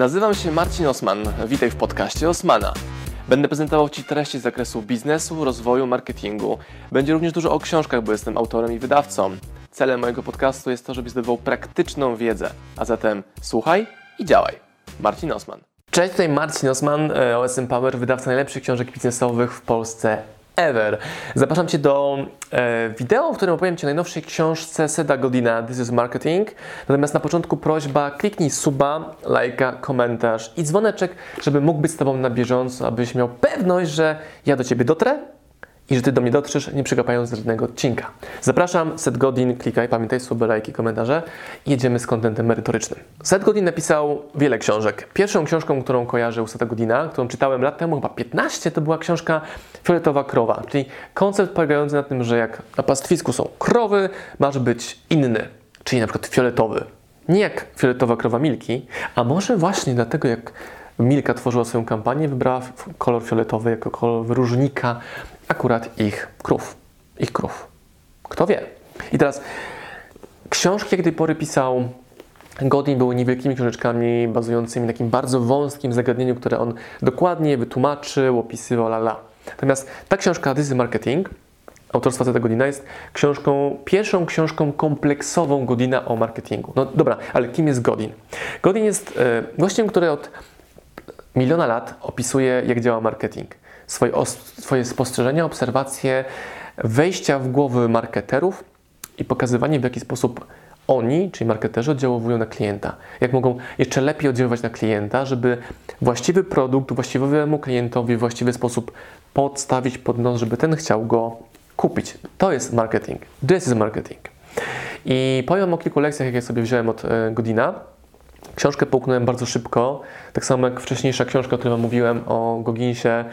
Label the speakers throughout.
Speaker 1: Nazywam się Marcin Osman. Witaj w podcaście Osmana. Będę prezentował Ci treści z zakresu biznesu, rozwoju, marketingu. Będzie również dużo o książkach, bo jestem autorem i wydawcą. Celem mojego podcastu jest to, żebyś zdobywał praktyczną wiedzę. A zatem słuchaj i działaj. Marcin Osman. Cześć, tutaj Marcin Osman, e, OSM Power, wydawca najlepszych książek biznesowych w Polsce ever. Zapraszam Cię do e, wideo, w którym opowiem Ci o najnowszej książce Seda Godina This is Marketing. Natomiast na początku prośba, kliknij suba, lajka, komentarz i dzwoneczek, żeby mógł być z Tobą na bieżąco, abyś miał pewność, że ja do Ciebie dotrę i że Ty do mnie dotrzesz, nie przegapając żadnego odcinka. Zapraszam, Seth Godin, klikaj, pamiętaj, suby, lajki, komentarze i jedziemy z kontentem merytorycznym. Seth Godin napisał wiele książek. Pierwszą książką, którą kojarzę u Setha Godina, którą czytałem lat temu, chyba 15, to była książka Fioletowa Krowa, czyli koncept polegający na tym, że jak na pastwisku są krowy, masz być inny, czyli na przykład fioletowy. Nie jak fioletowa krowa Milki, a może właśnie dlatego, jak Milka tworzyła swoją kampanię, wybrała kolor fioletowy jako kolor wyróżnika akurat ich krów. Ich krów. Kto wie? I teraz książki jak do tej pory pisał Godin były niewielkimi książeczkami bazującymi na takim bardzo wąskim zagadnieniu, które on dokładnie wytłumaczył, opisywał, la Natomiast ta książka This is Marketing autorstwa Zeta Godina jest książką, pierwszą książką kompleksową Godina o marketingu. No dobra, ale kim jest Godin? Godin jest e, gościem, który od miliona lat opisuje, jak działa marketing swoje, swoje spostrzeżenia, obserwacje, wejścia w głowy marketerów i pokazywanie, w jaki sposób oni, czyli marketerzy, oddziaływują na klienta. Jak mogą jeszcze lepiej oddziaływać na klienta, żeby właściwy produkt właściwemu klientowi w właściwy sposób podstawić pod nos, żeby ten chciał go kupić. To jest marketing. This is marketing. I powiem o kilku lekcjach, jakie sobie wziąłem od e, Godina. Książkę połknąłem bardzo szybko, tak samo jak wcześniejsza książka, o której mówiłem o Goginsie,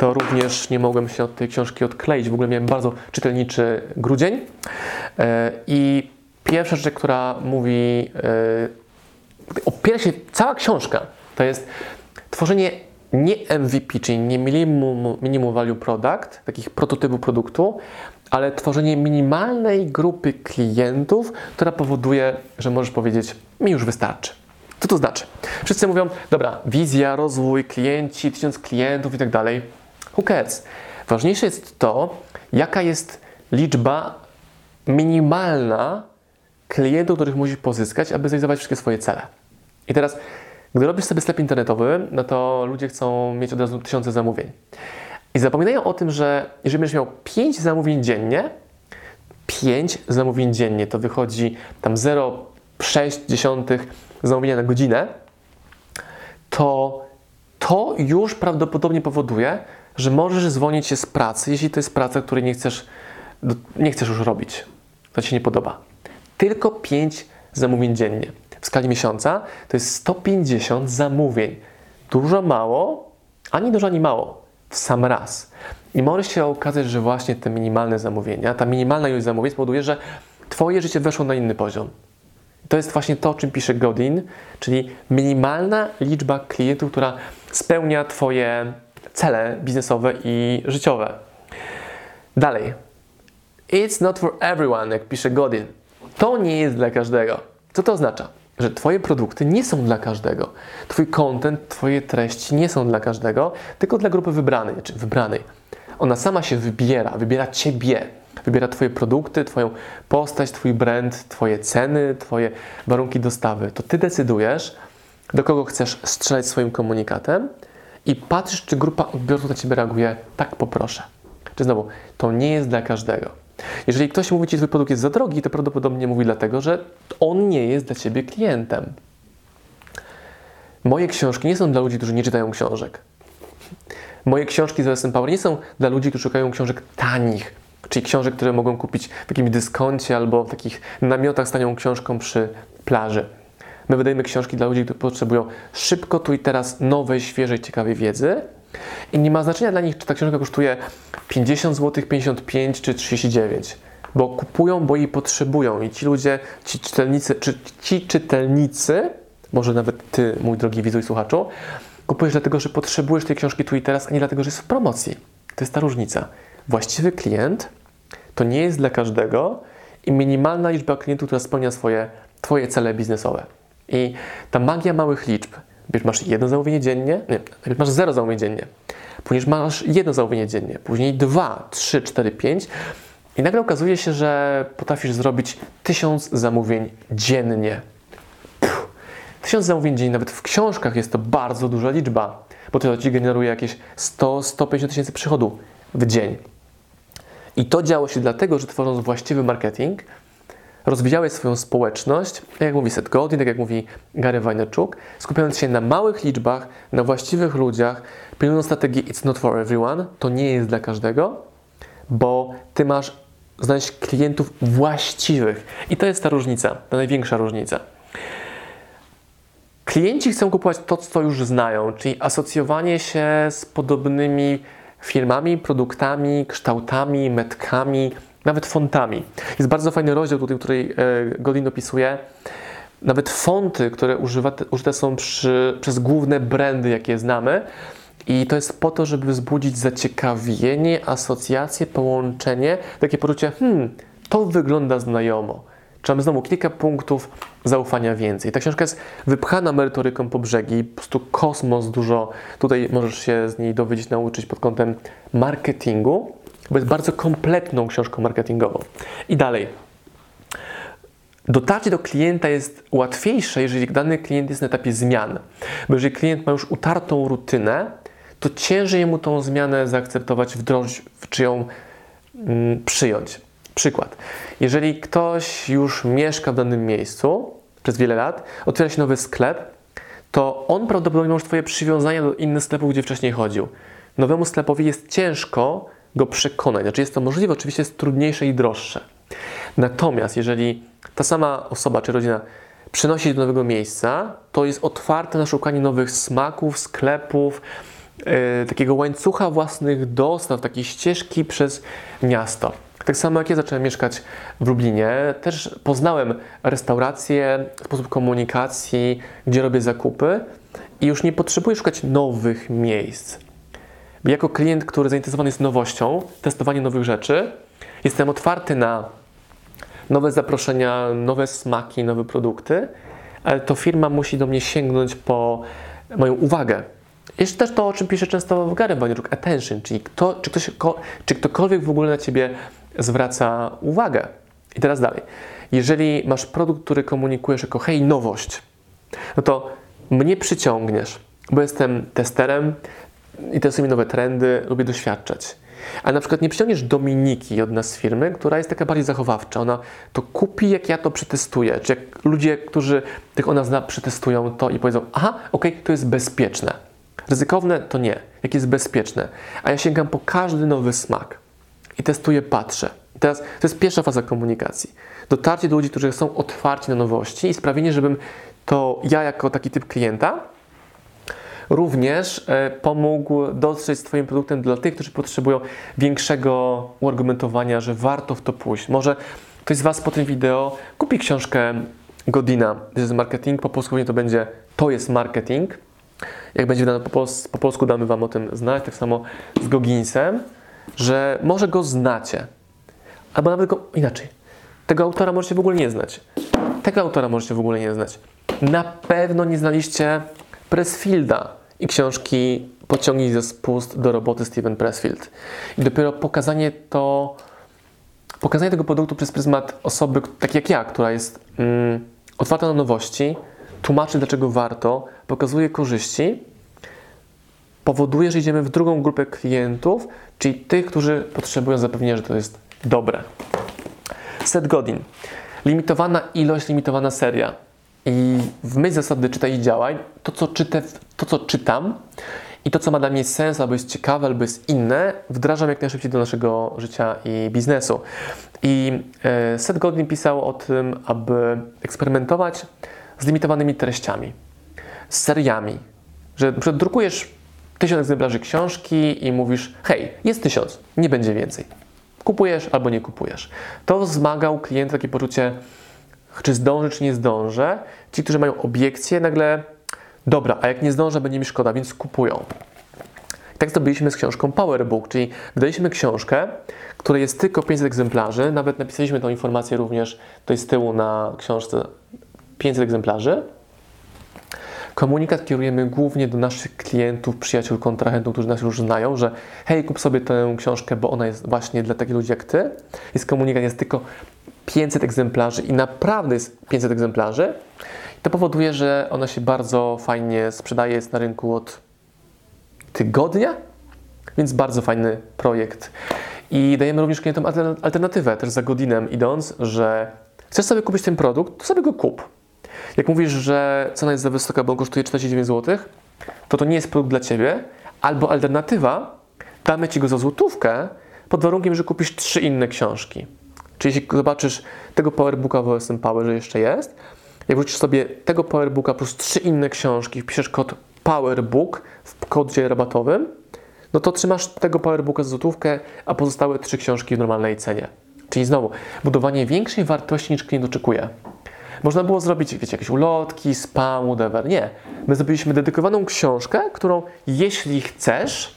Speaker 1: to również nie mogłem się od tej książki odkleić. W ogóle miałem bardzo czytelniczy grudzień. E, I pierwsza rzecz, która mówi, e, opiera się, cała książka, to jest tworzenie nie MVP, czyli nie minimum, minimum value product, takich prototypów produktu, ale tworzenie minimalnej grupy klientów, która powoduje, że możesz powiedzieć, mi już wystarczy. Co to znaczy? Wszyscy mówią, dobra, wizja, rozwój, klienci, tysiąc klientów i tak dalej. Who cares? Ważniejsze jest to, jaka jest liczba minimalna klientów, których musisz pozyskać, aby zrealizować wszystkie swoje cele. I teraz, gdy robisz sobie sklep internetowy, no to ludzie chcą mieć od razu tysiące zamówień. I zapominają o tym, że jeżeli będziesz miał 5 zamówień dziennie, 5 zamówień dziennie to wychodzi tam 0,6 zamówienia na godzinę, to to już prawdopodobnie powoduje, że możesz zwolnić się z pracy, jeśli to jest praca, której nie chcesz, nie chcesz już robić. To Ci nie podoba. Tylko 5 zamówień dziennie. W skali miesiąca to jest 150 zamówień. Dużo mało, ani dużo, ani mało. W sam raz. I może się okazać, że właśnie te minimalne zamówienia, ta minimalna ilość zamówień spowoduje, że Twoje życie weszło na inny poziom. To jest właśnie to, o czym pisze Godin, czyli minimalna liczba klientów, która spełnia Twoje cele biznesowe i życiowe. Dalej. It's not for everyone, jak pisze Godin. To nie jest dla każdego. Co to oznacza? Że Twoje produkty nie są dla każdego. Twój content, Twoje treści nie są dla każdego, tylko dla grupy wybranej, czy wybranej. Ona sama się wybiera, wybiera Ciebie, wybiera Twoje produkty, Twoją postać, Twój brand, Twoje ceny, Twoje warunki dostawy. To Ty decydujesz, do kogo chcesz strzelać swoim komunikatem i patrzysz, czy grupa odbiorców na Ciebie reaguje, tak poproszę. Czy znowu, to nie jest dla każdego. Jeżeli ktoś mówi Ci, że Twój produkt jest za drogi, to prawdopodobnie mówi dlatego, że on nie jest dla Ciebie klientem. Moje książki nie są dla ludzi, którzy nie czytają książek. Moje książki z OSM Power nie są dla ludzi, którzy szukają książek tanich, czyli książek, które mogą kupić w jakimś dyskoncie albo w takich namiotach z tanią książką przy plaży. My wydajemy książki dla ludzi, którzy potrzebują szybko, tu i teraz nowej, świeżej, ciekawej wiedzy. I nie ma znaczenia dla nich, czy ta książka kosztuje 50 zł, 55 czy 39, bo kupują, bo jej potrzebują. I ci ludzie, ci czytelnicy, czy ci czytelnicy, może nawet ty, mój drogi widzu i słuchaczu, kupujesz dlatego, że potrzebujesz tej książki tu i teraz, a nie dlatego, że jest w promocji. To jest ta różnica. Właściwy klient to nie jest dla każdego i minimalna liczba klientów, która spełnia swoje, Twoje cele biznesowe. I ta magia małych liczb, Najpierw masz jedno zamówienie dziennie, nie, masz zero zamówień dziennie, później masz jedno zamówienie dziennie, później dwa, trzy, cztery, pięć i nagle okazuje się, że potrafisz zrobić tysiąc zamówień dziennie. Puh. Tysiąc zamówień dziennie, nawet w książkach jest to bardzo duża liczba, bo to ci generuje jakieś 100-150 tysięcy przychodu w dzień. I to działo się dlatego, że tworząc właściwy marketing, rozwijałeś swoją społeczność, tak jak mówi Seth Godin, tak jak mówi Gary Vaynerchuk, skupiając się na małych liczbach, na właściwych ludziach, pilnując strategii It's not for everyone, to nie jest dla każdego, bo ty masz znaleźć klientów właściwych. I to jest ta różnica, ta największa różnica. Klienci chcą kupować to, co już znają, czyli asocjowanie się z podobnymi firmami, produktami, kształtami, metkami, nawet fontami. Jest bardzo fajny rozdział tutaj, który Godin opisuje. Nawet fonty, które używa, użyte są przy, przez główne brandy, jakie znamy. I to jest po to, żeby wzbudzić zaciekawienie, asocjację, połączenie, takie poczucie, hmm, to wygląda znajomo. Trzeba znowu kilka punktów zaufania więcej. Ta książka jest wypchana merytoryką po brzegi, po prostu kosmos dużo. Tutaj możesz się z niej dowiedzieć, nauczyć pod kątem marketingu, bo jest bardzo kompletną książką marketingową. I dalej. Dotarcie do klienta jest łatwiejsze, jeżeli dany klient jest na etapie zmian. Bo jeżeli klient ma już utartą rutynę, to ciężej mu tą zmianę zaakceptować, wdrożyć, czy ją mm, przyjąć. Przykład. Jeżeli ktoś już mieszka w danym miejscu przez wiele lat, otwiera się nowy sklep, to on prawdopodobnie ma już Twoje przywiązania do innych sklepów, gdzie wcześniej chodził. Nowemu sklepowi jest ciężko go przekonać. Znaczy jest to możliwe, oczywiście jest trudniejsze i droższe. Natomiast jeżeli ta sama osoba czy rodzina przenosi się do nowego miejsca, to jest otwarte na szukanie nowych smaków, sklepów, yy, takiego łańcucha własnych dostaw, takiej ścieżki przez miasto. Tak samo jak ja zacząłem mieszkać w Lublinie, też poznałem restaurację, sposób komunikacji, gdzie robię zakupy i już nie potrzebuję szukać nowych miejsc. Jako klient, który zainteresowany jest nowością, testowaniem nowych rzeczy, jestem otwarty na nowe zaproszenia, nowe smaki, nowe produkty, ale to firma musi do mnie sięgnąć po moją uwagę. Jest też to, o czym pisze często w Gary Vaynerchuk, attention, czyli kto, czy, ktoś, czy ktokolwiek w ogóle na Ciebie zwraca uwagę. I teraz dalej. Jeżeli masz produkt, który komunikujesz jako hej, nowość, no to mnie przyciągniesz, bo jestem testerem, interesują mnie nowe trendy, lubię doświadczać. A na przykład nie przyciągniesz Dominiki od nas z firmy, która jest taka bardziej zachowawcza. Ona to kupi, jak ja to przetestuję. Czy jak ludzie, którzy tych ona zna, przetestują to i powiedzą, aha, okej, okay, to jest bezpieczne. Ryzykowne to nie. Jak jest bezpieczne. A ja sięgam po każdy nowy smak i testuję, patrzę. I teraz to jest pierwsza faza komunikacji. Dotarcie do ludzi, którzy są otwarci na nowości i sprawienie, żebym to ja jako taki typ klienta również e, pomógł dotrzeć z Twoim produktem dla tych, którzy potrzebują większego uargumentowania, że warto w to pójść. Może ktoś z Was po tym wideo kupi książkę Godina, This is Marketing, po polsku to będzie To jest marketing. Jak będzie wydane po, pols po polsku, damy Wam o tym znać, tak samo z Goginsem, że może go znacie, albo nawet go inaczej. Tego autora możecie w ogóle nie znać. Tego autora możecie w ogóle nie znać. Na pewno nie znaliście Pressfielda, i książki Pociągnij ze spust do roboty Steven Pressfield. I dopiero pokazanie to, pokazanie tego produktu przez pryzmat osoby takiej jak ja, która jest mm, otwarta na nowości, tłumaczy dlaczego warto, pokazuje korzyści, powoduje, że idziemy w drugą grupę klientów, czyli tych, którzy potrzebują zapewnienia, że to jest dobre. Set Godin. Limitowana ilość, limitowana seria. I w myśl zasady czytaj i działaj, to co, czytę, to co czytam i to co ma dla mnie sens, albo jest ciekawe, albo jest inne, wdrażam jak najszybciej do naszego życia i biznesu. I e, Seth Godin pisał o tym, aby eksperymentować z limitowanymi treściami, z seriami, że drukujesz tysiąc egzemplarzy książki i mówisz, hej, jest tysiąc, nie będzie więcej. Kupujesz albo nie kupujesz. To wzmagał klienta takie poczucie, czy zdążę, czy nie zdążę. Ci, którzy mają obiekcje, nagle, dobra, a jak nie zdążę, będzie mi szkoda, więc kupują. Tak zrobiliśmy z książką Powerbook, czyli wydaliśmy książkę, której jest tylko 500 egzemplarzy, nawet napisaliśmy tą informację również tutaj z tyłu na książce 500 egzemplarzy. Komunikat kierujemy głównie do naszych klientów, przyjaciół, kontrahentów, którzy nas już znają, że hej, kup sobie tę książkę, bo ona jest właśnie dla takich ludzi jak ty. Jest komunikat, jest tylko 500 egzemplarzy i naprawdę jest 500 egzemplarzy. To powoduje, że ona się bardzo fajnie sprzedaje, jest na rynku od tygodnia, więc bardzo fajny projekt. I dajemy również klientom alternatywę, też za godzinę idąc, że chcesz sobie kupić ten produkt, to sobie go kup. Jak mówisz, że cena jest za wysoka, bo kosztuje 49 zł, to to nie jest produkt dla Ciebie, albo alternatywa, damy Ci go za złotówkę, pod warunkiem, że kupisz trzy inne książki. Czyli jeśli zobaczysz tego powerbooka w OSM Power, że jeszcze jest, jak wrócisz sobie tego powerbooka plus trzy inne książki, wpiszesz kod powerbook w kodzie rabatowym, no to trzymasz tego powerbooka za złotówkę, a pozostałe trzy książki w normalnej cenie. Czyli znowu, budowanie większej wartości niż klient oczekuje. Można było zrobić, wiecie, jakieś ulotki, spam, whatever. Nie. My zrobiliśmy dedykowaną książkę, którą jeśli chcesz,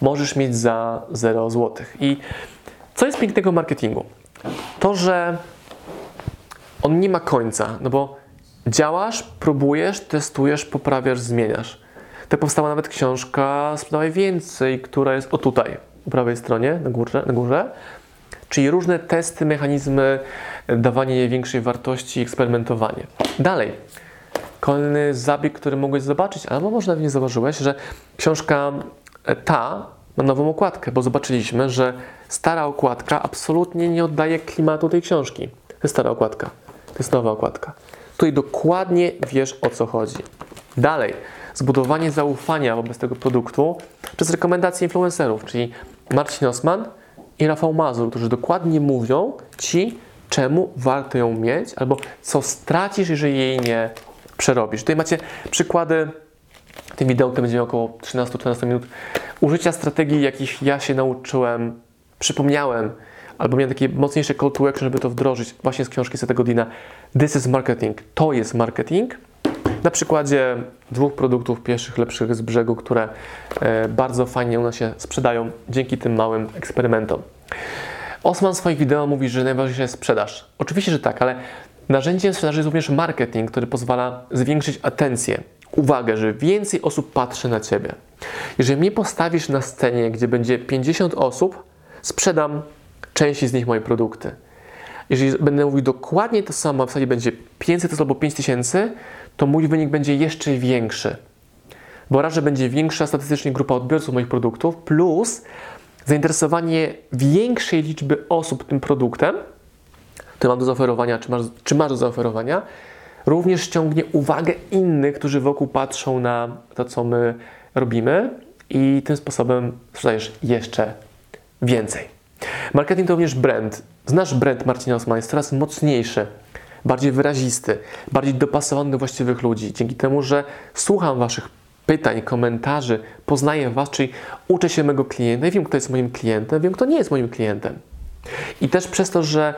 Speaker 1: możesz mieć za 0 zł. I co jest pięknego marketingu? To, że on nie ma końca, no bo działasz, próbujesz, testujesz, poprawiasz, zmieniasz. Tak powstała nawet książka Sprzedawaj Więcej, która jest o tutaj, po prawej stronie, na górze, na górze. Czyli różne testy, mechanizmy, dawanie jej większej wartości, eksperymentowanie. Dalej, kolejny zabieg, który mogłeś zobaczyć, albo może nawet nie zauważyłeś, że książka ta ma nową okładkę, bo zobaczyliśmy, że stara okładka absolutnie nie oddaje klimatu tej książki. To jest stara okładka, to jest nowa okładka. Tutaj dokładnie wiesz o co chodzi. Dalej, zbudowanie zaufania wobec tego produktu przez rekomendacje influencerów, czyli Marcin Osman i Rafał Mazur, którzy dokładnie mówią Ci, czemu warto ją mieć, albo co stracisz, jeżeli jej nie przerobisz. Tutaj macie przykłady, tym wideo to będzie około 13-14 minut, użycia strategii, jakich ja się nauczyłem, przypomniałem, albo miałem takie mocniejsze call to action, żeby to wdrożyć właśnie z książki Setego Dina. This is marketing. To jest marketing. Na przykładzie dwóch produktów pierwszych, lepszych z brzegu, które e, bardzo fajnie u nas się sprzedają dzięki tym małym eksperymentom. Osman w swoich wideo mówi, że najważniejsza jest sprzedaż. Oczywiście, że tak, ale narzędziem sprzedaży jest również marketing, który pozwala zwiększyć atencję, uwagę, że więcej osób patrzy na Ciebie. Jeżeli mnie postawisz na scenie, gdzie będzie 50 osób, sprzedam części z nich moje produkty. Jeżeli będę mówił dokładnie to samo, w sali będzie 500 osób albo 5000, to mój wynik będzie jeszcze większy. Bo raz, że będzie większa statystycznie grupa odbiorców moich produktów, plus zainteresowanie większej liczby osób tym produktem, który mam do zaoferowania, czy masz, czy masz do zaoferowania, również ściągnie uwagę innych, którzy wokół patrzą na to, co my robimy i tym sposobem sprzedajesz jeszcze więcej. Marketing to również brand. Znasz brand Marcina Osman, jest coraz mocniejszy, bardziej wyrazisty, bardziej dopasowany do właściwych ludzi. Dzięki temu, że słucham Waszych pytań, komentarzy, poznaję Was, czyli uczę się mojego klienta i wiem, kto jest moim klientem, wiem, kto nie jest moim klientem. I też przez to, że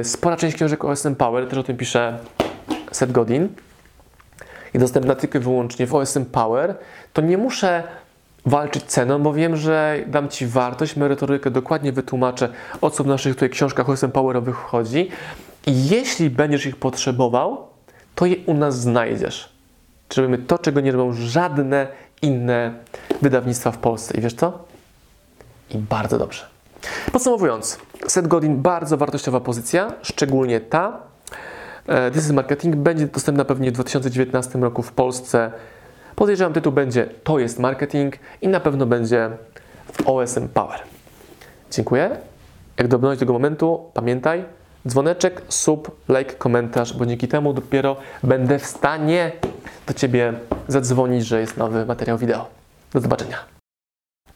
Speaker 1: y, spora część książek o OSM Power, też o tym pisze Seth Godin, i dostępna tylko i wyłącznie w OSM Power, to nie muszę walczyć ceną, bo wiem, że dam Ci wartość, merytorykę, dokładnie wytłumaczę, o co w naszych tutaj książkach OSM Powerowych chodzi. I jeśli będziesz ich potrzebował, to je u nas znajdziesz. Czy to, czego nie robią żadne inne wydawnictwa w Polsce. I wiesz co? I bardzo dobrze. Podsumowując, Seth Godin bardzo wartościowa pozycja, szczególnie ta. E, This is Marketing będzie dostępna pewnie w 2019 roku w Polsce. Podejrzewam, tytuł będzie To jest marketing i na pewno będzie w OSM Power. Dziękuję. Jak dobrnąłeś do tego momentu, pamiętaj, dzwoneczek, sub, like, komentarz, bo dzięki temu dopiero będę w stanie do Ciebie zadzwonić, że jest nowy materiał wideo. Do zobaczenia.